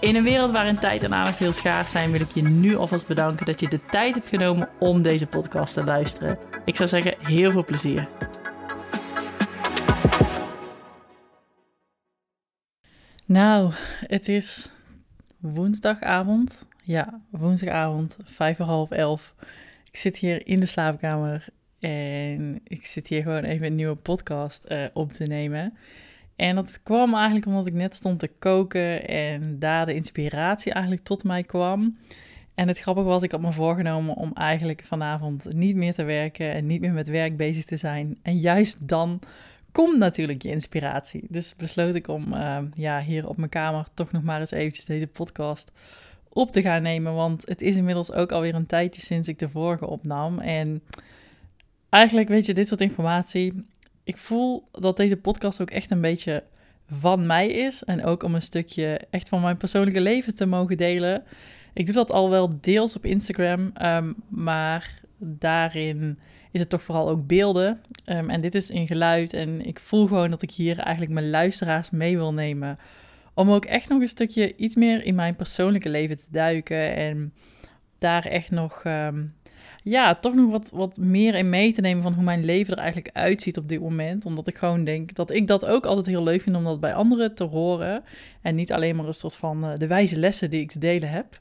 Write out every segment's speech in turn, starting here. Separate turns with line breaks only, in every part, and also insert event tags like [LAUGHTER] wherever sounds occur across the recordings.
In een wereld waarin tijd en aandacht heel schaars zijn, wil ik je nu alvast bedanken dat je de tijd hebt genomen om deze podcast te luisteren. Ik zou zeggen, heel veel plezier. Nou, het is woensdagavond. Ja, woensdagavond, vijf voor half elf. Ik zit hier in de slaapkamer en ik zit hier gewoon even een nieuwe podcast uh, op te nemen. En dat kwam eigenlijk omdat ik net stond te koken en daar de inspiratie eigenlijk tot mij kwam. En het grappige was, ik had me voorgenomen om eigenlijk vanavond niet meer te werken en niet meer met werk bezig te zijn. En juist dan komt natuurlijk je inspiratie. Dus besloot ik om uh, ja, hier op mijn kamer toch nog maar eens eventjes deze podcast op te gaan nemen. Want het is inmiddels ook alweer een tijdje sinds ik de vorige opnam. En eigenlijk weet je, dit soort informatie ik voel dat deze podcast ook echt een beetje van mij is. En ook om een stukje echt van mijn persoonlijke leven te mogen delen. Ik doe dat al wel deels op Instagram, um, maar daarin is het toch vooral ook beelden. Um, en dit is in geluid. En ik voel gewoon dat ik hier eigenlijk mijn luisteraars mee wil nemen. Om ook echt nog een stukje iets meer in mijn persoonlijke leven te duiken. En daar echt nog um, ja, toch nog wat, wat meer in mee te nemen van hoe mijn leven er eigenlijk uitziet op dit moment. Omdat ik gewoon denk dat ik dat ook altijd heel leuk vind om dat bij anderen te horen. En niet alleen maar een soort van uh, de wijze lessen die ik te delen heb.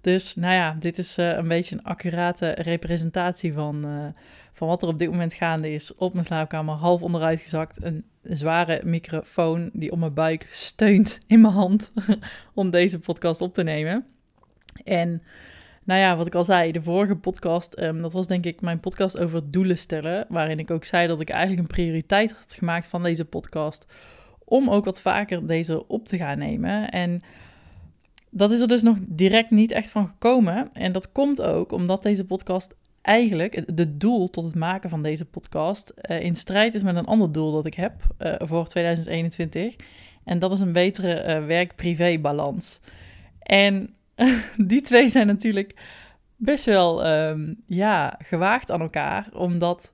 Dus nou ja, dit is uh, een beetje een accurate representatie van, uh, van wat er op dit moment gaande is. Op mijn slaapkamer, half onderuit gezakt. Een zware microfoon die op mijn buik steunt in mijn hand [LAUGHS] om deze podcast op te nemen. En nou ja, wat ik al zei, de vorige podcast, um, dat was denk ik mijn podcast over doelen stellen. Waarin ik ook zei dat ik eigenlijk een prioriteit had gemaakt van deze podcast. Om ook wat vaker deze op te gaan nemen. En dat is er dus nog direct niet echt van gekomen. En dat komt ook omdat deze podcast eigenlijk, de doel tot het maken van deze podcast, uh, in strijd is met een ander doel dat ik heb uh, voor 2021. En dat is een betere uh, werk-privé balans. En [LAUGHS] die twee zijn natuurlijk best wel um, ja, gewaagd aan elkaar, omdat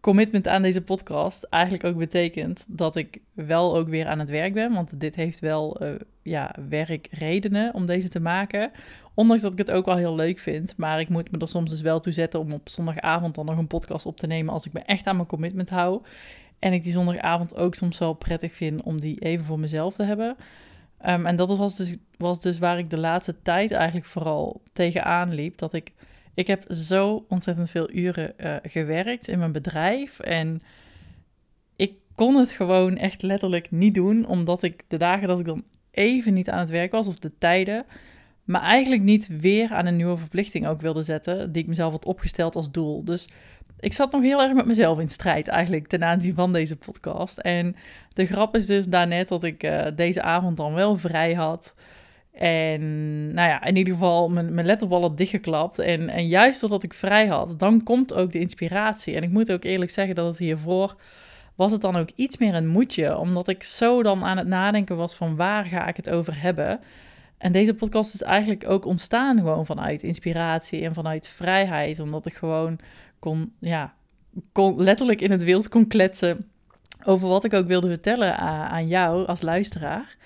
commitment aan deze podcast eigenlijk ook betekent dat ik wel ook weer aan het werk ben, want dit heeft wel uh, ja, werkredenen om deze te maken. Ondanks dat ik het ook wel heel leuk vind, maar ik moet me er soms dus wel toe zetten om op zondagavond dan nog een podcast op te nemen als ik me echt aan mijn commitment hou. En ik die zondagavond ook soms wel prettig vind om die even voor mezelf te hebben. Um, en dat was dus, was dus waar ik de laatste tijd eigenlijk vooral tegenaan liep. Dat ik, ik heb zo ontzettend veel uren uh, gewerkt in mijn bedrijf. En ik kon het gewoon echt letterlijk niet doen. Omdat ik de dagen dat ik dan even niet aan het werk was, of de tijden, maar eigenlijk niet weer aan een nieuwe verplichting ook wilde zetten. Die ik mezelf had opgesteld als doel. Dus ik zat nog heel erg met mezelf in strijd eigenlijk ten aanzien van deze podcast. En de grap is dus daarnet dat ik uh, deze avond dan wel vrij had. En nou ja, in ieder geval mijn, mijn laptop al had dichtgeklapt. En, en juist doordat ik vrij had, dan komt ook de inspiratie. En ik moet ook eerlijk zeggen dat het hiervoor was het dan ook iets meer een moedje. Omdat ik zo dan aan het nadenken was van waar ga ik het over hebben. En deze podcast is eigenlijk ook ontstaan gewoon vanuit inspiratie en vanuit vrijheid. Omdat ik gewoon kon, ja, kon letterlijk in het wild kon kletsen over wat ik ook wilde vertellen aan, jou als luisteraar.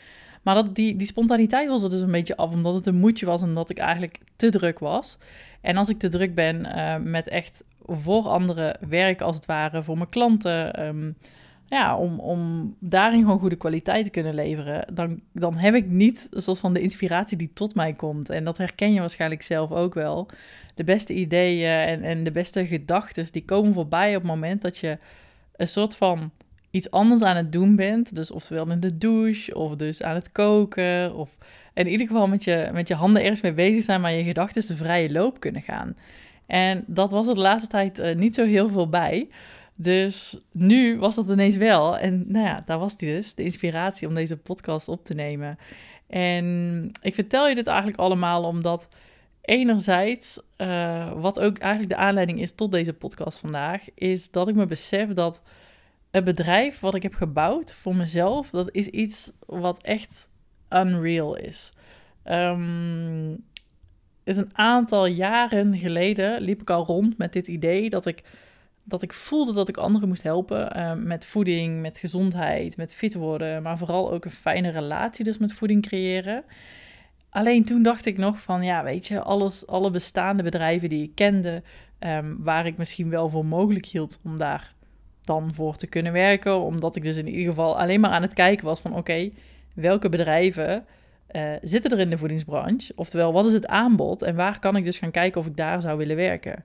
Maar dat, die, die spontaniteit was er dus een beetje af, omdat het een moedje was en omdat ik eigenlijk te druk was. En als ik te druk ben uh, met echt voor anderen werk, als het ware, voor mijn klanten, um, ja, om, om daarin gewoon goede kwaliteit te kunnen leveren, dan, dan heb ik niet soort van de inspiratie die tot mij komt. En dat herken je waarschijnlijk zelf ook wel. De beste ideeën en, en de beste gedachten, die komen voorbij op het moment dat je een soort van iets anders aan het doen bent. Dus oftewel in de douche, of dus aan het koken, of in ieder geval met je, met je handen ergens mee bezig zijn, maar je gedachten de vrije loop kunnen gaan. En dat was er de laatste tijd uh, niet zo heel veel bij. Dus nu was dat ineens wel. En nou ja, daar was die dus, de inspiratie om deze podcast op te nemen. En ik vertel je dit eigenlijk allemaal omdat Enerzijds, uh, wat ook eigenlijk de aanleiding is tot deze podcast vandaag, is dat ik me besef dat het bedrijf wat ik heb gebouwd voor mezelf, dat is iets wat echt unreal is. Um, een aantal jaren geleden liep ik al rond met dit idee dat ik, dat ik voelde dat ik anderen moest helpen uh, met voeding, met gezondheid, met fit worden, maar vooral ook een fijne relatie dus met voeding creëren. Alleen toen dacht ik nog van, ja, weet je, alles, alle bestaande bedrijven die ik kende, um, waar ik misschien wel voor mogelijk hield om daar dan voor te kunnen werken, omdat ik dus in ieder geval alleen maar aan het kijken was van, oké, welke bedrijven uh, zitten er in de voedingsbranche? Oftewel, wat is het aanbod en waar kan ik dus gaan kijken of ik daar zou willen werken?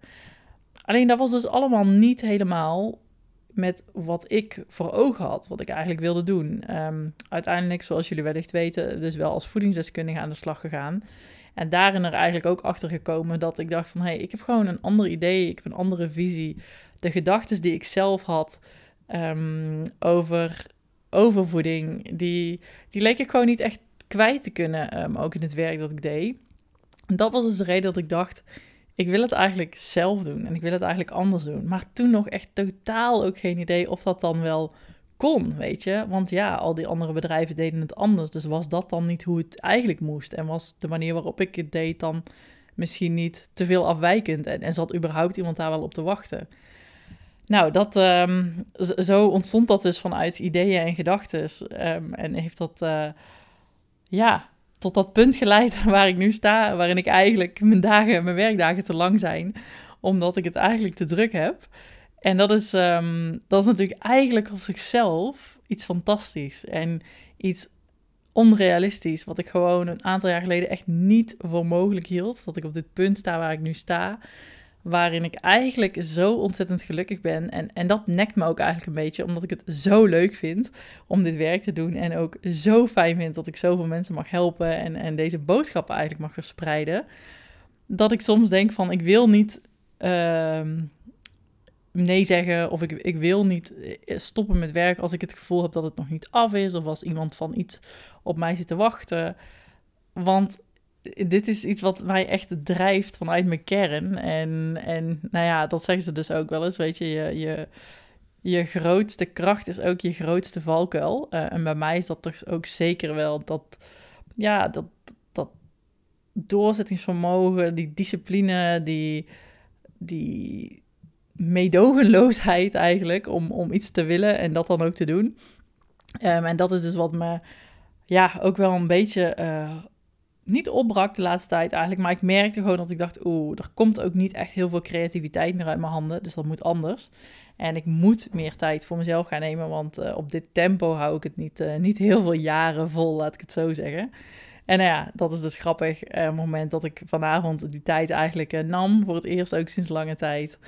Alleen dat was dus allemaal niet helemaal met wat ik voor ogen had, wat ik eigenlijk wilde doen. Um, uiteindelijk, zoals jullie wellicht weten, dus wel als voedingsdeskundige aan de slag gegaan. En daarin er eigenlijk ook achter gekomen dat ik dacht van... hé, hey, ik heb gewoon een ander idee, ik heb een andere visie. De gedachten die ik zelf had um, over, over voeding, die, die leek ik gewoon niet echt kwijt te kunnen, um, ook in het werk dat ik deed. En dat was dus de reden dat ik dacht, ik wil het eigenlijk zelf doen en ik wil het eigenlijk anders doen. Maar toen nog echt totaal ook geen idee of dat dan wel kon, weet je. Want ja, al die andere bedrijven deden het anders. Dus was dat dan niet hoe het eigenlijk moest? En was de manier waarop ik het deed dan misschien niet te veel afwijkend? En, en zat überhaupt iemand daar wel op te wachten? Nou, dat, um, zo ontstond dat dus vanuit ideeën en gedachten. Um, en heeft dat, uh, ja, tot dat punt geleid [LAUGHS] waar ik nu sta, waarin ik eigenlijk mijn dagen, mijn werkdagen te lang zijn, omdat ik het eigenlijk te druk heb. En dat is, um, dat is natuurlijk eigenlijk op zichzelf iets fantastisch en iets onrealistisch, wat ik gewoon een aantal jaar geleden echt niet voor mogelijk hield. Dat ik op dit punt sta waar ik nu sta waarin ik eigenlijk zo ontzettend gelukkig ben. En, en dat nekt me ook eigenlijk een beetje, omdat ik het zo leuk vind om dit werk te doen. En ook zo fijn vind dat ik zoveel mensen mag helpen en, en deze boodschappen eigenlijk mag verspreiden. Dat ik soms denk van, ik wil niet uh, nee zeggen of ik, ik wil niet eh, stoppen met werk als ik het gevoel heb dat het nog niet af is. Of als iemand van iets op mij zit te wachten. Want dit is iets wat mij echt drijft vanuit mijn kern. En, en nou ja, dat zeggen ze dus ook wel eens. Weet je, je, je, je grootste kracht is ook je grootste valkuil. Uh, en bij mij is dat toch ook zeker wel dat, ja, dat, dat doorzettingsvermogen, die discipline, die, die meedogenloosheid eigenlijk om, om iets te willen en dat dan ook te doen. Um, en dat is dus wat me ja, ook wel een beetje uh, niet opbrak de laatste tijd eigenlijk. Maar ik merkte gewoon dat ik dacht, oeh, er komt ook niet echt heel veel creativiteit meer uit mijn handen. Dus dat moet anders. En ik moet meer tijd voor mezelf gaan nemen, want uh, op dit tempo hou ik het niet, uh, niet heel veel jaren vol, laat ik het zo zeggen. En nou ja, dat is dus grappig. Uh, het moment dat ik vanavond die tijd eigenlijk nam, voor het eerst ook sinds lange tijd,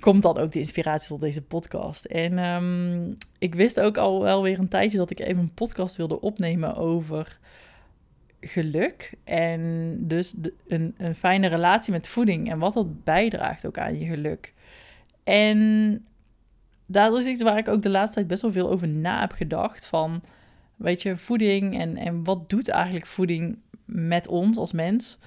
komt dan ook de inspiratie tot deze podcast. En um, ik wist ook al wel weer een tijdje dat ik even een podcast wilde opnemen over geluk en dus een, een fijne relatie met voeding en wat dat bijdraagt ook aan je geluk. En dat is iets waar ik ook de laatste tijd best wel veel over na heb gedacht. Van, weet je, voeding en, en wat doet eigenlijk voeding met ons als mens?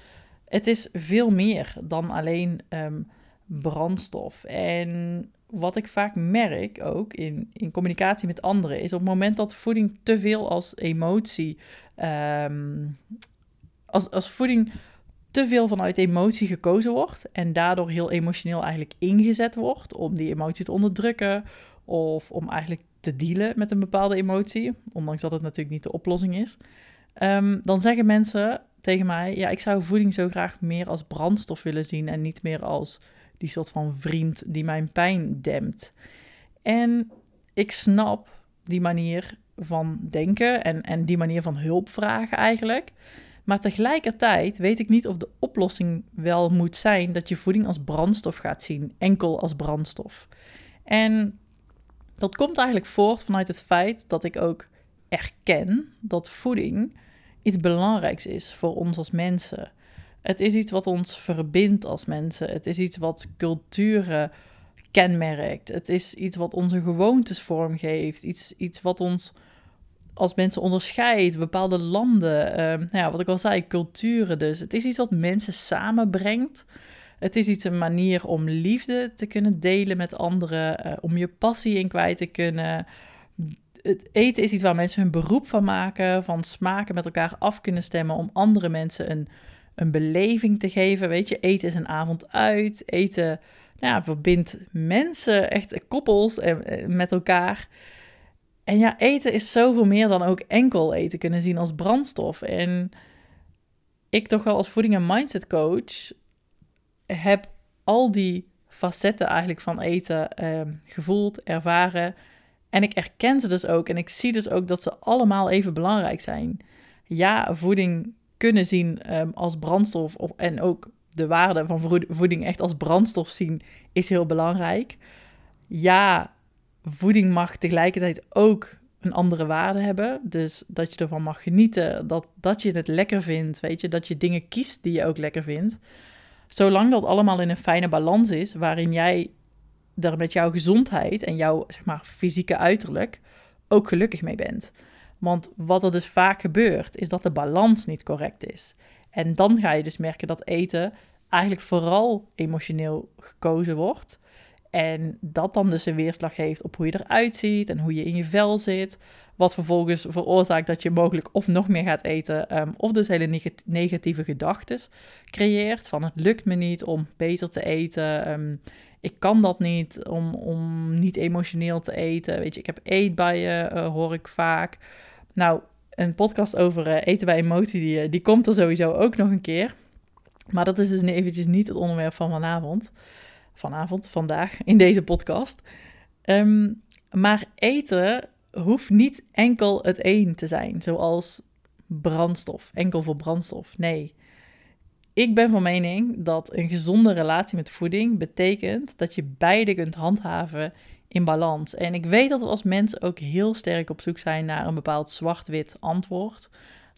Het is veel meer dan alleen um, brandstof. En wat ik vaak merk ook in, in communicatie met anderen, is op het moment dat voeding te veel als emotie, um, als, als voeding te veel vanuit emotie gekozen wordt en daardoor heel emotioneel eigenlijk ingezet wordt om die emotie te onderdrukken of om eigenlijk te dealen met een bepaalde emotie, ondanks dat het natuurlijk niet de oplossing is, um, dan zeggen mensen tegen mij, ja, ik zou voeding zo graag meer als brandstof willen zien en niet meer als die soort van vriend die mijn pijn dempt. En ik snap die manier van denken en, en die manier van hulp vragen eigenlijk. Maar tegelijkertijd weet ik niet of de oplossing wel moet zijn dat je voeding als brandstof gaat zien, enkel als brandstof. En dat komt eigenlijk voort vanuit het feit dat ik ook erken dat voeding iets belangrijks is voor ons als mensen. Het is iets wat ons verbindt als mensen. Het is iets wat culturen kenmerkt. Het is iets wat onze gewoontes vormgeeft. Iets, iets wat ons als mensen onderscheidt, bepaalde landen, ehm, nou ja, wat ik al zei, culturen dus. Het is iets wat mensen samenbrengt. Het is iets, een manier om liefde te kunnen delen met anderen, uh, om je passie in kwijt te kunnen. Het eten is iets waar mensen hun beroep van maken, van smaken met elkaar af kunnen stemmen, om andere mensen een, een beleving te geven. Weet je, eten is een avond uit. Eten nou ja, verbindt mensen, echt koppels en, eh, met elkaar. En ja, eten is zoveel meer dan ook enkel eten kunnen zien als brandstof. En ik toch wel als voeding- en mindset coach heb al die facetten eigenlijk van eten eh, gevoeld, ervaren. En ik erken ze dus ook. En ik zie dus ook dat ze allemaal even belangrijk zijn. Ja, voeding kunnen zien um, als brandstof of, en ook de waarde van voeding echt als brandstof zien is heel belangrijk. Ja, voeding mag tegelijkertijd ook een andere waarde hebben. Dus dat je ervan mag genieten, dat, dat je het lekker vindt, weet je, dat je dingen kiest die je ook lekker vindt. Zolang dat allemaal in een fijne balans is, waarin jij er met jouw gezondheid en jouw zeg maar, fysieke uiterlijk ook gelukkig mee bent. Want wat er dus vaak gebeurt, is dat de balans niet correct is. En dan ga je dus merken dat eten eigenlijk vooral emotioneel gekozen wordt. En dat dan dus een weerslag heeft op hoe je eruit ziet en hoe je in je vel zit. Wat vervolgens veroorzaakt dat je mogelijk of nog meer gaat eten, um, of dus hele negatieve gedachten creëert. Van het lukt me niet om beter te eten. Ehm, ik kan dat niet om, om niet emotioneel te eten. Weet je, ik heb eetbuien, uh, hoor ik vaak. Nou, een podcast over uh, eten bij emotie, die, die komt er sowieso ook nog een keer. Maar dat is dus eventjes niet het onderwerp van vanavond. Vanavond, vandaag, in deze podcast. Ehm, maar eten hoeft niet enkel het een te zijn, zoals brandstof, enkel voor brandstof. Nee. Ik ben van mening dat een gezonde relatie met voeding betekent dat je beide kunt handhaven in balans. En ik weet dat we als mensen ook heel sterk op zoek zijn naar een bepaald zwart-wit antwoord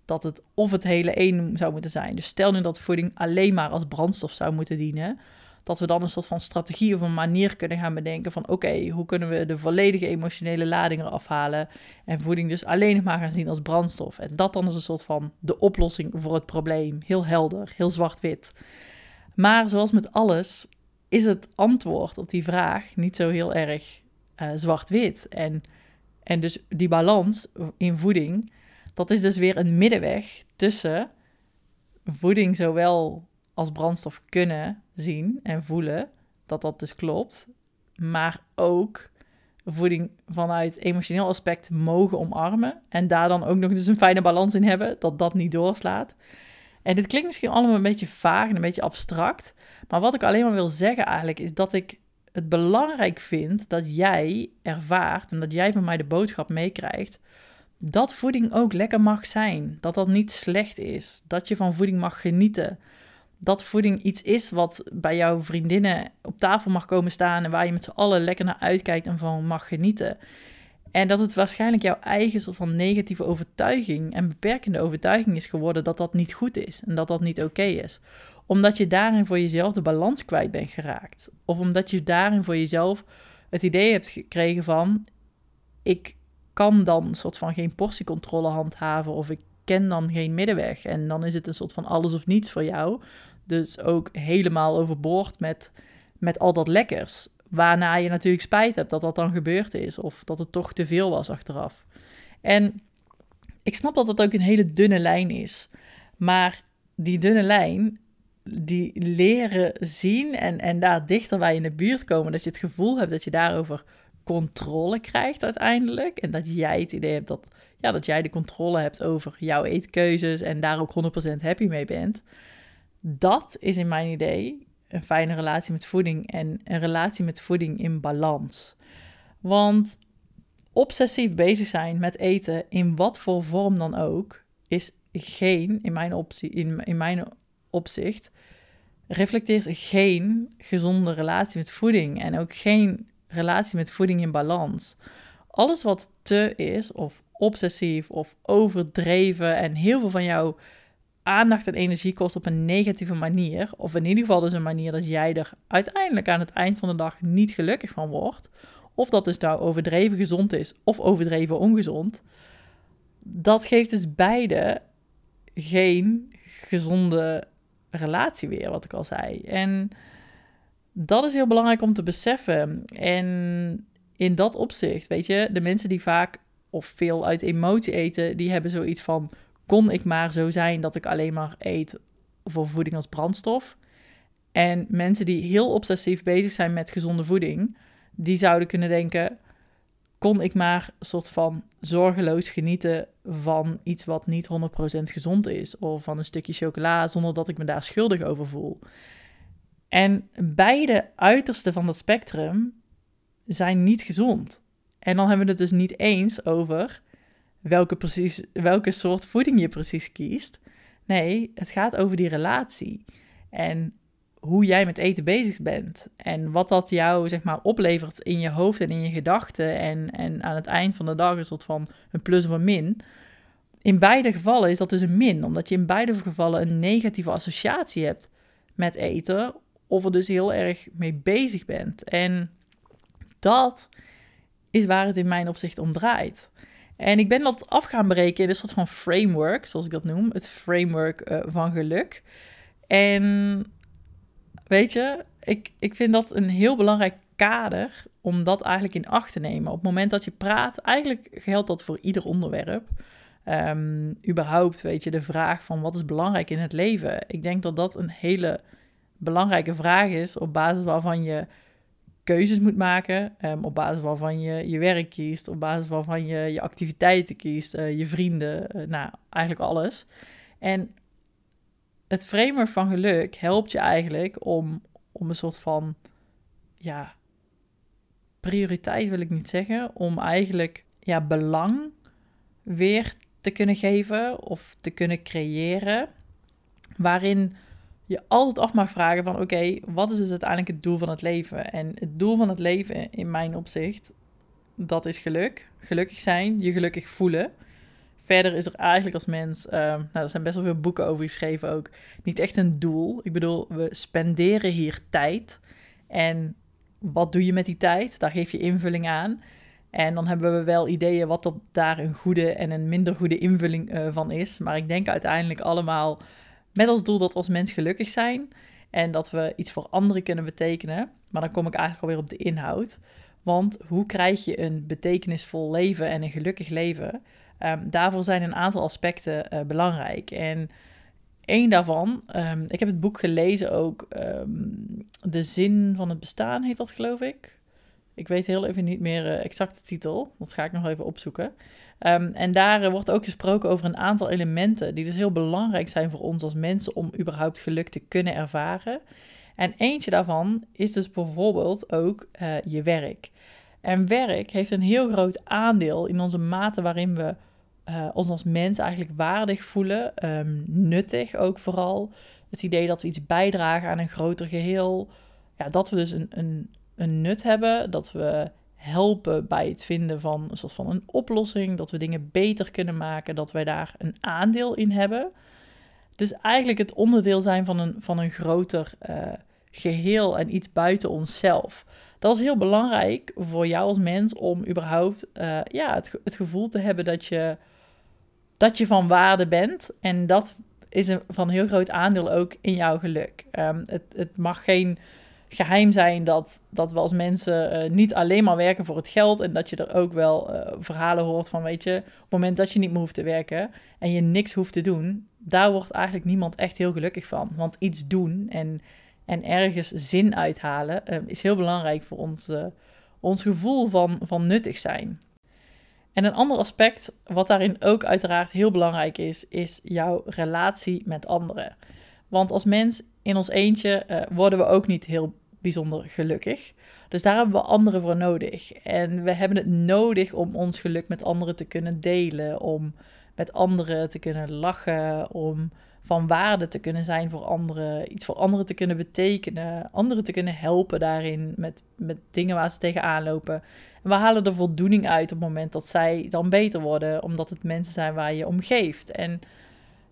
dat het of het hele één zou moeten zijn. Dus stel nu dat voeding alleen maar als brandstof zou moeten dienen, dat we dan een soort van strategie of een manier kunnen gaan bedenken van oké, hoe kunnen we de volledige emotionele lading eraf halen en voeding dus alleen nog maar gaan zien als brandstof. En dat dan is een soort van de oplossing voor het probleem. Heel helder, heel zwart-wit. Maar zoals met alles is het antwoord op die vraag niet zo heel erg uh, zwart-wit. En, en dus die balans in voeding dat is dus weer een middenweg tussen voeding zowel als brandstof kunnen zien en voelen, dat dat dus klopt, maar ook voeding vanuit emotioneel aspect mogen omarmen en daar dan ook nog dus een fijne balans in hebben, dat dat niet doorslaat. En dit klinkt misschien allemaal een beetje vaag en een beetje abstract, maar wat ik alleen maar wil zeggen eigenlijk is dat ik het belangrijk vind dat jij ervaart en dat jij van mij de boodschap meekrijgt dat voeding ook lekker mag zijn. Dat dat niet slecht is. Dat je van voeding mag genieten. Dat voeding iets is wat bij jouw vriendinnen op tafel mag komen staan en waar je met z'n allen lekker naar uitkijkt en van mag genieten. En dat het waarschijnlijk jouw eigen soort van negatieve overtuiging en beperkende overtuiging is geworden dat dat niet goed is en dat dat niet oké is. Omdat je daarin voor jezelf de balans kwijt bent geraakt. Of omdat je daarin voor jezelf het idee hebt gekregen van: ik kan dan een soort van geen portiecontrole handhaven of ik ken dan geen middenweg. En dan is het een soort van alles of niets voor jou. Dus ook helemaal overboord met, met al dat lekkers. Waarna je natuurlijk spijt hebt dat dat dan gebeurd is of dat het toch te veel was achteraf. En ik snap dat dat ook een hele dunne lijn is. Maar die dunne lijn, die leren zien en, en daar dichter bij in de buurt komen, dat je het gevoel hebt dat je daarover controle krijgt uiteindelijk. En dat jij het idee hebt dat, ja, dat jij de controle hebt over jouw eetkeuzes en daar ook 100% happy mee bent. Dat is in mijn idee een fijne relatie met voeding en een relatie met voeding in balans. Want obsessief bezig zijn met eten, in wat voor vorm dan ook, is geen, in mijn, optie, in, in mijn opzicht, reflecteert geen gezonde relatie met voeding en ook geen relatie met voeding in balans. Alles wat te is, of obsessief, of overdreven en heel veel van jouw aandacht en energie kost op een negatieve manier, of in ieder geval dus een manier dat jij er uiteindelijk aan het eind van de dag niet gelukkig van wordt, of dat dus nou overdreven gezond is of overdreven ongezond, dat geeft dus beide geen gezonde relatie weer, wat ik al zei. En dat is heel belangrijk om te beseffen. En in dat opzicht, weet je, de mensen die vaak of veel uit emotie eten, die hebben zoiets van: kon ik maar zo zijn dat ik alleen maar eet voor voeding als brandstof. En mensen die heel obsessief bezig zijn met gezonde voeding, die zouden kunnen denken: kon ik maar soort van zorgeloos genieten van iets wat niet 100% gezond is, of van een stukje chocola zonder dat ik me daar schuldig over voel. En beide uitersten van dat spectrum zijn niet gezond. En dan hebben we het dus niet eens over welke, precies, welke soort voeding je precies kiest. Nee, het gaat over die relatie. En hoe jij met eten bezig bent. En wat dat jou, zeg maar, oplevert in je hoofd en in je gedachten. En, en aan het eind van de dag een soort van een plus of een min. In beide gevallen is dat dus een min, omdat je in beide gevallen een negatieve associatie hebt met eten. Of er dus heel erg mee bezig bent. En dat is waar het in mijn opzicht om draait. En ik ben dat af gaan berekenen in een soort van framework, zoals ik dat noem. Het framework uh, van geluk. En weet je, ik, ik vind dat een heel belangrijk kader om dat eigenlijk in acht te nemen. Op het moment dat je praat, eigenlijk geldt dat voor ieder onderwerp. Um, überhaupt, weet je, de vraag van wat is belangrijk in het leven. Ik denk dat dat een hele belangrijke vraag is op basis waarvan je keuzes moet maken. Um, op basis waarvan je je werk kiest, op basis waarvan je je activiteiten kiest, uh, je vrienden, uh, nou, eigenlijk alles. En het framer van geluk helpt je eigenlijk om, om een soort van, ja, prioriteit wil ik niet zeggen, om eigenlijk, ja, belang weer te kunnen geven of te kunnen creëren, waarin je altijd af mag vragen van oké, wat is dus uiteindelijk het doel van het leven? En het doel van het leven in mijn opzicht, dat is geluk. Gelukkig zijn, je gelukkig voelen. Verder is er eigenlijk als mens, uh, nou, er zijn best wel veel boeken over geschreven ook, niet echt een doel. Ik bedoel, we spenderen hier tijd. En wat doe je met die tijd? Daar geef je invulling aan. En dan hebben we wel ideeën wat er daar een goede en een minder goede invulling uh, van is. Maar ik denk uiteindelijk allemaal met als doel dat we als mens gelukkig zijn en dat we iets voor anderen kunnen betekenen. Maar dan kom ik eigenlijk alweer op de inhoud. Want hoe krijg je een betekenisvol leven en een gelukkig leven? Um, daarvoor zijn een aantal aspecten uh, belangrijk. En één daarvan, um, ik heb het boek gelezen ook, um, De Zin van het Bestaan heet dat geloof ik. Ik weet heel even niet meer uh, exact de titel, dat ga ik nog even opzoeken. En daar uh, wordt ook gesproken over een aantal elementen die dus heel belangrijk zijn voor ons als mensen om überhaupt geluk te kunnen ervaren. En eentje daarvan is dus bijvoorbeeld ook je werk. En werk heeft een heel groot aandeel in onze mate waarin we uh, ons als mens eigenlijk waardig voelen, um, nuttig ook vooral. Het idee dat we iets bijdragen aan een groter geheel. Ja, dat we dus een, een, een nut hebben, dat we helpen bij het vinden van een soort van een oplossing, dat we dingen beter kunnen maken, dat wij daar een aandeel in hebben. Dus eigenlijk het onderdeel zijn van een, van een groter uh, geheel en iets buiten onszelf. Dat is heel belangrijk voor jou als mens om überhaupt uh, ja, het, het gevoel te hebben dat je, dat je van waarde bent. En dat is een, van heel groot aandeel ook in jouw geluk. Um, het, het mag geen geheim zijn dat, dat we als mensen uh, niet alleen maar werken voor het geld en dat je er ook wel uh, verhalen hoort van, weet je, op het moment dat je niet meer hoeft te werken en je niks hoeft te doen, daar wordt eigenlijk niemand echt heel gelukkig van. Want iets doen en, en ergens zin uithalen uh, is heel belangrijk voor ons, ons gevoel van, van nuttig zijn. En een ander aspect, wat daarin ook uiteraard heel belangrijk is, is jouw relatie met anderen. Want als mens in ons eentje uh, worden we ook niet heel bijzonder gelukkig. Dus daar hebben we anderen voor nodig. En we hebben het nodig om ons geluk met anderen te kunnen delen, om met anderen te kunnen lachen, om van waarde te kunnen zijn voor anderen, iets voor anderen te kunnen betekenen, anderen te kunnen helpen daarin met, met dingen waar ze tegenaan lopen. En we halen er voldoening uit op het moment dat zij dan beter worden, omdat het mensen zijn waar je om geeft. En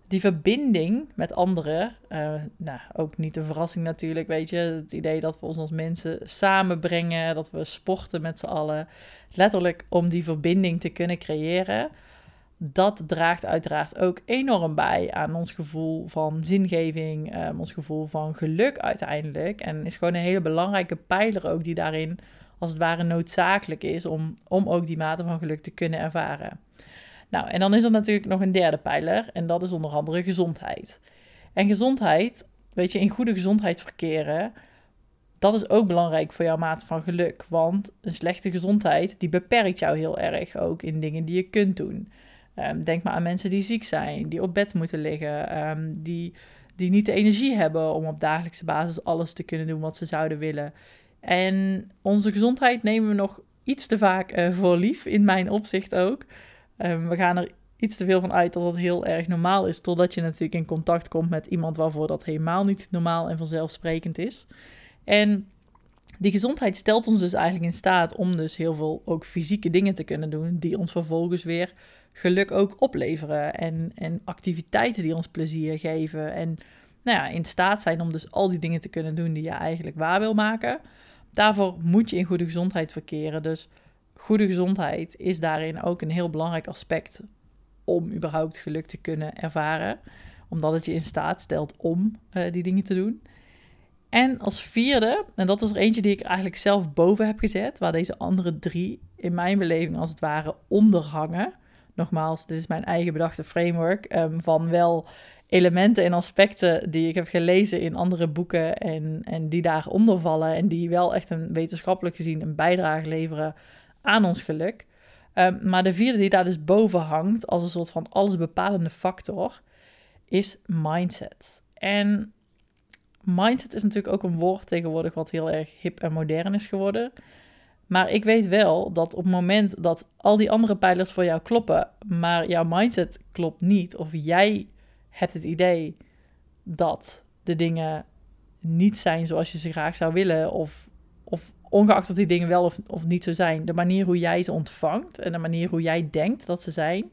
die verbinding met anderen, uh, nou, ook niet een verrassing natuurlijk, weet je. Het idee dat we ons als mensen samenbrengen, dat we sporten met z'n allen. Letterlijk om die verbinding te kunnen creëren. Dat draagt uiteraard ook enorm bij aan ons gevoel van zingeving, um, ons gevoel van geluk uiteindelijk. En is gewoon een hele belangrijke pijler ook die daarin als het ware noodzakelijk is om, om ook die mate van geluk te kunnen ervaren. Nou, en dan is er natuurlijk nog een derde pijler en dat is onder andere gezondheid. En gezondheid, weet je, in goede gezondheid verkeren, dat is ook belangrijk voor jouw mate van geluk. Want een slechte gezondheid, die beperkt jou heel erg ook in dingen die je kunt doen. Ehm, denk maar aan mensen die ziek zijn, die op bed moeten liggen, ehm, die, die niet de energie hebben om op dagelijkse basis alles te kunnen doen wat ze zouden willen. En onze gezondheid nemen we nog iets te vaak uh, voor lief, in mijn opzicht ook. Ehm, we gaan er iets te veel van uit dat het heel erg normaal is, totdat je natuurlijk in contact komt met iemand waarvoor dat helemaal niet normaal en vanzelfsprekend is. En die gezondheid stelt ons dus eigenlijk in staat om dus heel veel ook fysieke dingen te kunnen doen, die ons vervolgens weer geluk ook opleveren. En, en activiteiten die ons plezier geven. En nou ja, in staat zijn om dus al die dingen te kunnen doen die je eigenlijk waar wil maken. Daarvoor moet je in goede gezondheid verkeren. Dus goede gezondheid is daarin ook een heel belangrijk aspect om überhaupt geluk te kunnen ervaren. Omdat het je in staat stelt om uh, die dingen te doen. En als vierde, en dat is er eentje die ik eigenlijk zelf boven heb gezet, waar deze andere drie in mijn beleving als het ware onder hangen. Nogmaals, dit is mijn eigen bedachte framework um, van wel elementen en aspecten die ik heb gelezen in andere boeken en, en die daaronder vallen en die wel echt een wetenschappelijk gezien een bijdrage leveren aan ons geluk. Um, maar de vierde die daar dus boven hangt als een soort van allesbepalende factor is mindset. En mindset is natuurlijk ook een woord tegenwoordig wat heel erg hip en modern is geworden. Maar ik weet wel dat op het moment dat al die andere pijlers voor jou kloppen, maar jouw mindset klopt niet, of jij hebt het idee dat de dingen niet zijn zoals je ze graag zou willen, of, of ongeacht of die dingen wel of, of niet zo zijn, de manier hoe jij ze ontvangt en de manier hoe jij denkt dat ze zijn,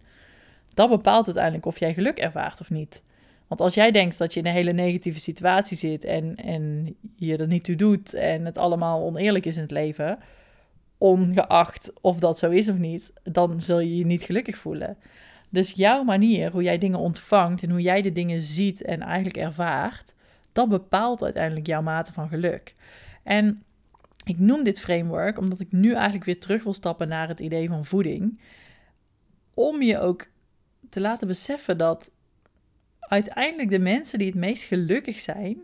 dat bepaalt uiteindelijk of jij geluk ervaart of niet. Want als jij denkt dat je in een hele negatieve situatie zit en, en je er niet toe doet en het allemaal oneerlijk is in het leven, ongeacht of dat zo is of niet, dan zul je je niet gelukkig voelen. Dus jouw manier, hoe jij dingen ontvangt en hoe jij de dingen ziet en eigenlijk ervaart, dat bepaalt uiteindelijk jouw mate van geluk. En ik noem dit framework omdat ik nu eigenlijk weer terug wil stappen naar het idee van voeding. Om je ook te laten beseffen dat uiteindelijk de mensen die het meest gelukkig zijn,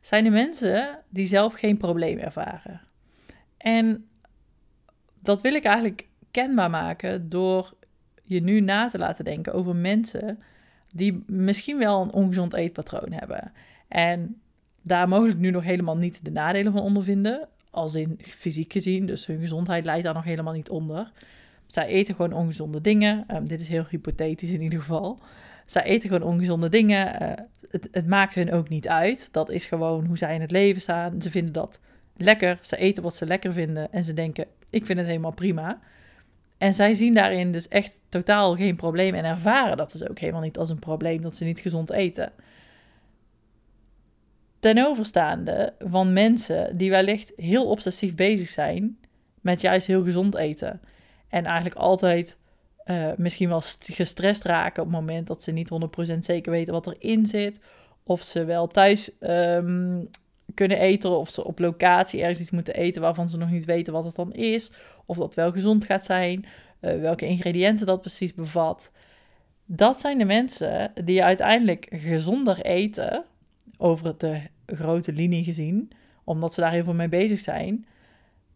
zijn de mensen die zelf geen probleem ervaren. En dat wil ik eigenlijk kenbaar maken door je nu na te laten denken over mensen die misschien wel een ongezond eetpatroon hebben. En daar mogelijk nu nog helemaal niet de nadelen van ondervinden, als in fysiek gezien, dus hun gezondheid leidt daar nog helemaal niet onder. Zij eten gewoon ongezonde dingen. Um, dit is heel hypothetisch in ieder geval. Zij eten gewoon ongezonde dingen. Uh, het, het, maakt hun ook niet uit. Dat is gewoon hoe zij in het leven staan. Ze vinden dat lekker. Ze eten wat ze lekker vinden. En ze denken, ik vind het helemaal prima. En zij zien daarin dus echt totaal geen probleem. En ervaren dat dus ook helemaal niet als een probleem dat ze niet gezond eten. Ten overstaande van mensen die wellicht heel obsessief bezig zijn met juist heel gezond eten. En eigenlijk altijd uh, misschien wel gestrest raken op het moment dat ze niet 100% zeker weten wat erin zit. Of ze wel thuis um, kunnen eten of ze op locatie ergens iets moeten eten waarvan ze nog niet weten wat het dan is. Of dat wel gezond gaat zijn, uh, welke ingrediënten dat precies bevat. Dat zijn de mensen die uiteindelijk gezonder eten, over de grote linie gezien, omdat ze daar heel veel mee bezig zijn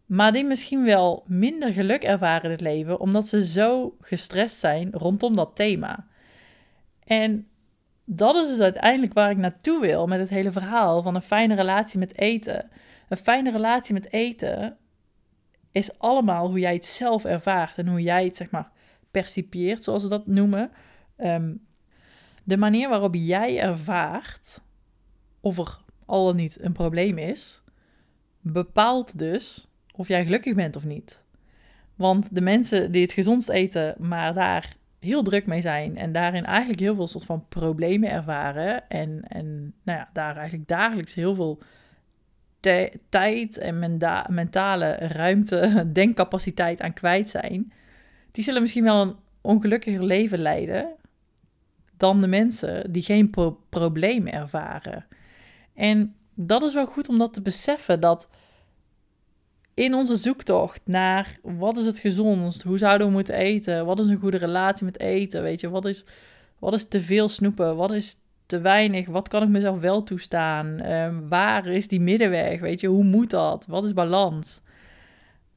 maar die misschien wel minder geluk ervaren in het leven, omdat ze zo gestrest zijn rondom dat thema. En dat is dus uiteindelijk waar ik naartoe wil met het hele verhaal van een fijne relatie met eten. Een fijne relatie met eten is allemaal hoe jij het zelf ervaart en hoe jij het zeg maar percipieert, zoals ze dat noemen. Ehm, de manier waarop jij ervaart of er al dan niet een probleem is, bepaalt dus of jij gelukkig bent of niet. Want de mensen die het gezondst eten, maar daar heel druk mee zijn en daarin eigenlijk heel veel soort van problemen ervaren en, en nou ja, daar eigenlijk dagelijks heel veel tijd en mentale ruimte, [LAUGHS] denkcapaciteit aan kwijt zijn, die zullen misschien wel een ongelukkiger leven leiden dan de mensen die geen pro probleem ervaren. En dat is wel goed om dat te beseffen dat in onze zoektocht naar wat is het gezondst, hoe zouden we moeten eten, wat is een goede relatie met eten, weet je, wat is, wat is te veel snoepen, wat is te weinig, wat kan ik mezelf wel toestaan, um, waar is die middenweg, weet je, hoe moet dat, wat is balans.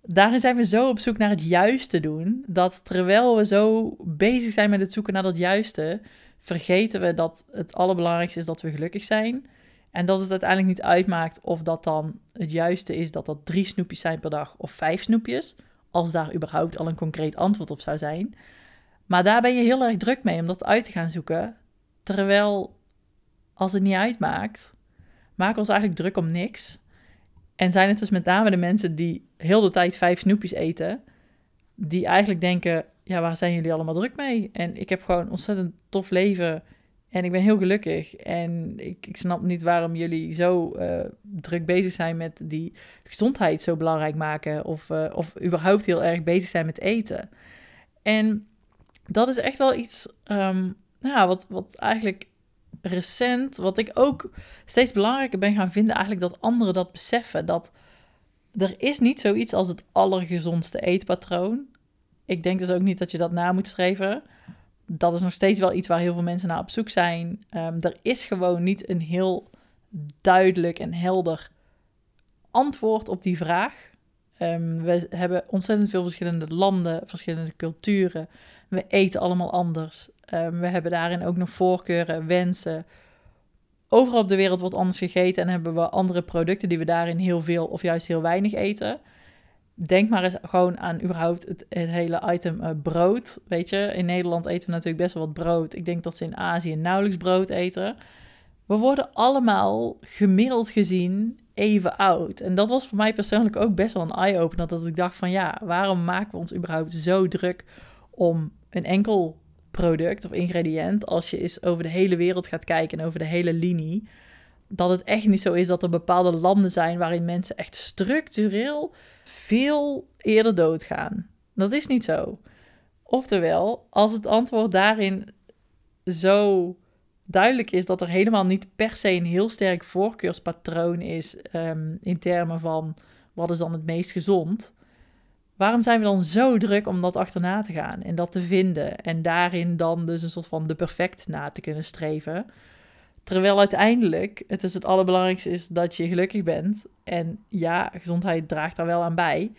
Daarin zijn we zo op zoek naar het juiste doen, dat terwijl we zo bezig zijn met het zoeken naar dat juiste, vergeten we dat het allerbelangrijkste is dat we gelukkig zijn. En dat het uiteindelijk niet uitmaakt of dat dan het juiste is dat dat drie snoepjes zijn per dag of vijf snoepjes. Als daar überhaupt al een concreet antwoord op zou zijn. Maar daar ben je heel erg druk mee om dat uit te gaan zoeken. Terwijl, als het niet uitmaakt, maken we ons eigenlijk druk om niks. En zijn het dus met name de mensen die heel de tijd vijf snoepjes eten, die eigenlijk denken: ja, waar zijn jullie allemaal druk mee? En ik heb gewoon ontzettend tof leven en ik ben heel gelukkig. En ik, ik snap niet waarom jullie zo uh, druk bezig zijn met die gezondheid zo belangrijk maken. Of, uh, of überhaupt heel erg bezig zijn met eten. En dat is echt wel iets um, nou, wat, wat eigenlijk recent, wat ik ook steeds belangrijker ben gaan vinden, eigenlijk dat anderen dat beseffen. Dat er is niet zoiets als het allergezondste eetpatroon. Ik denk dus ook niet dat je dat na moet streven dat is nog steeds wel iets waar heel veel mensen naar op zoek zijn. Um, er is gewoon niet een heel duidelijk en helder antwoord op die vraag. Um, we hebben ontzettend veel verschillende landen, verschillende culturen. We eten allemaal anders. Um, we hebben daarin ook nog voorkeuren, wensen. Overal op de wereld wordt anders gegeten en hebben we andere producten die we daarin heel veel of juist heel weinig eten denk maar eens gewoon aan überhaupt het, hele item uh, brood. Weet je, in Nederland eten we natuurlijk best wel wat brood. Ik denk dat ze in Azië nauwelijks brood eten. We worden allemaal gemiddeld gezien even oud. En dat was voor mij persoonlijk ook best wel een eye-opener. Dat ik dacht van ja, waarom maken we ons überhaupt zo druk om een enkel product of ingrediënt... als je eens over de hele wereld gaat kijken en over de hele linie... dat het echt niet zo is dat er bepaalde landen zijn waarin mensen echt structureel veel eerder doodgaan. Dat is niet zo. Oftewel, als het antwoord daarin zo duidelijk is dat er helemaal niet per se een heel sterk voorkeurspatroon is um, in termen van wat is dan het meest gezond, waarom zijn we dan zo druk om dat achterna te gaan en dat te vinden en daarin dan dus een soort van de perfect na te kunnen streven? Terwijl uiteindelijk het is het allerbelangrijkste is dat je gelukkig bent. En ja, gezondheid draagt daar wel aan bij.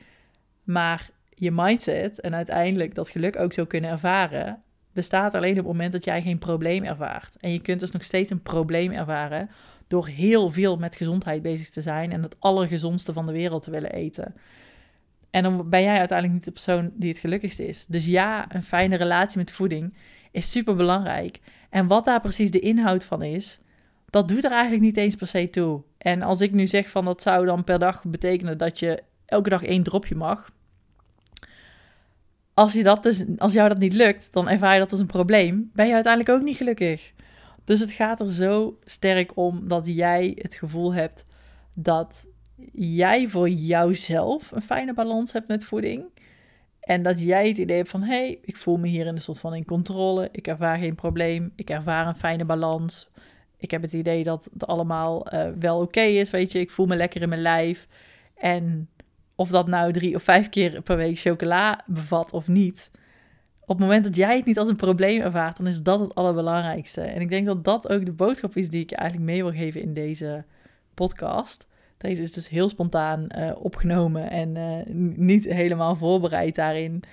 Maar je mindset en uiteindelijk dat geluk ook zo kunnen ervaren, bestaat alleen op het moment dat jij geen probleem ervaart. En je kunt dus nog steeds een probleem ervaren door heel veel met gezondheid bezig te zijn en het allergezondste van de wereld te willen eten. En dan ben jij uiteindelijk niet de persoon die het gelukkigste is. Dus ja, een fijne relatie met voeding is super belangrijk. En wat daar precies de inhoud van is, dat doet er eigenlijk niet eens per se toe. En als ik nu zeg van dat zou dan per dag betekenen dat je elke dag één dropje mag. Als, je dat dus, als jou dat niet lukt, dan ervaar je dat als een probleem. Ben je uiteindelijk ook niet gelukkig. Dus het gaat er zo sterk om dat jij het gevoel hebt dat jij voor jouzelf een fijne balans hebt met voeding. En dat jij het idee hebt van, hey, ik voel me hier in een soort van in controle. Ik ervaar geen probleem. Ik ervaar een fijne balans. Ik heb het idee dat het allemaal uh, wel oké is, weet je. Ik voel me lekker in mijn lijf. En of dat nou drie of vijf keer per week chocola bevat of niet. Op het moment dat jij het niet als een probleem ervaart, dan is dat het allerbelangrijkste. En ik denk dat dat ook de boodschap is die ik eigenlijk mee wil geven in deze podcast. Deze is dus heel spontaan uh, opgenomen en uh, niet helemaal voorbereid daarin.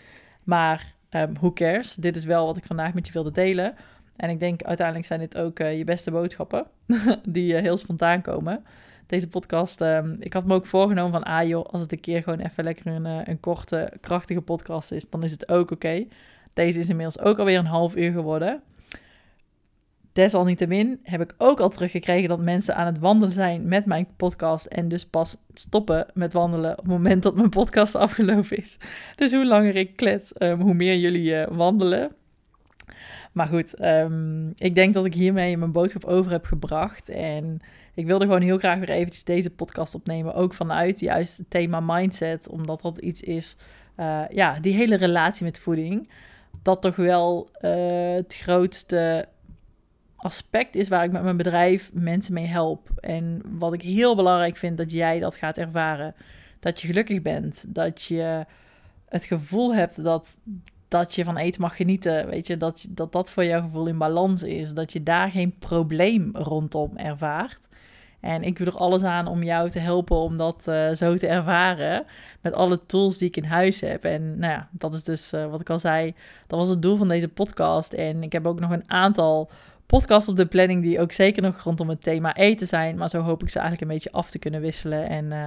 Maar um, who cares? Dit is wel wat ik vandaag met je wilde delen. En ik denk uiteindelijk zijn dit ook uh, je beste boodschappen [LAUGHS] die heel spontaan komen. Deze podcast, um, ik had me ook voorgenomen van, ah joh, als het een keer gewoon even lekker een, een korte, krachtige podcast is, dan is het ook oké. Deze is inmiddels ook alweer een half uur geworden. Desalniettemin heb ik ook al teruggekregen dat mensen aan het wandelen zijn met mijn podcast en dus pas stoppen met wandelen op het moment dat mijn podcast [LAUGHS] afgelopen is. Dus hoe langer ik klets, um, hoe meer jullie uh, wandelen. Maar goed, um, ik denk dat ik hiermee mijn boodschap over heb gebracht. En ik wilde gewoon heel graag weer eventjes deze podcast opnemen. Ook vanuit juist het thema mindset. Omdat dat iets is, uh, ja, die hele relatie met voeding dat toch wel eh, het grootste aspect is waar ik met mijn bedrijf mensen mee help. En wat ik heel belangrijk vind dat jij dat gaat ervaren. Dat je gelukkig bent. Dat je het gevoel hebt dat, dat je van eten mag genieten. Weet je, dat, dat dat voor jouw gevoel in balans is. Dat je daar geen probleem rondom ervaart. En ik doe er alles aan om jou te helpen om dat uh, zo te ervaren. Met alle tools die ik in huis heb. En nou ja, dat is dus uh, wat ik al zei. Dat was het doel van deze podcast. En ik heb ook nog een aantal podcasts op de planning die ook zeker nog rondom het thema eten zijn. Maar zo hoop ik ze eigenlijk een beetje af te kunnen wisselen. En uh,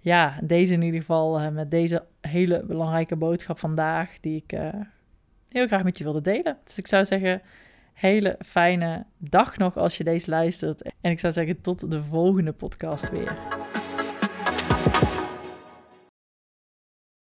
ja, deze in ieder geval met deze hele belangrijke boodschap vandaag. Die ik heel graag met je wilde delen. Dus ik zou zeggen hele fijne dag nog als je deze luistert. En ik zou zeggen tot de volgende podcast weer.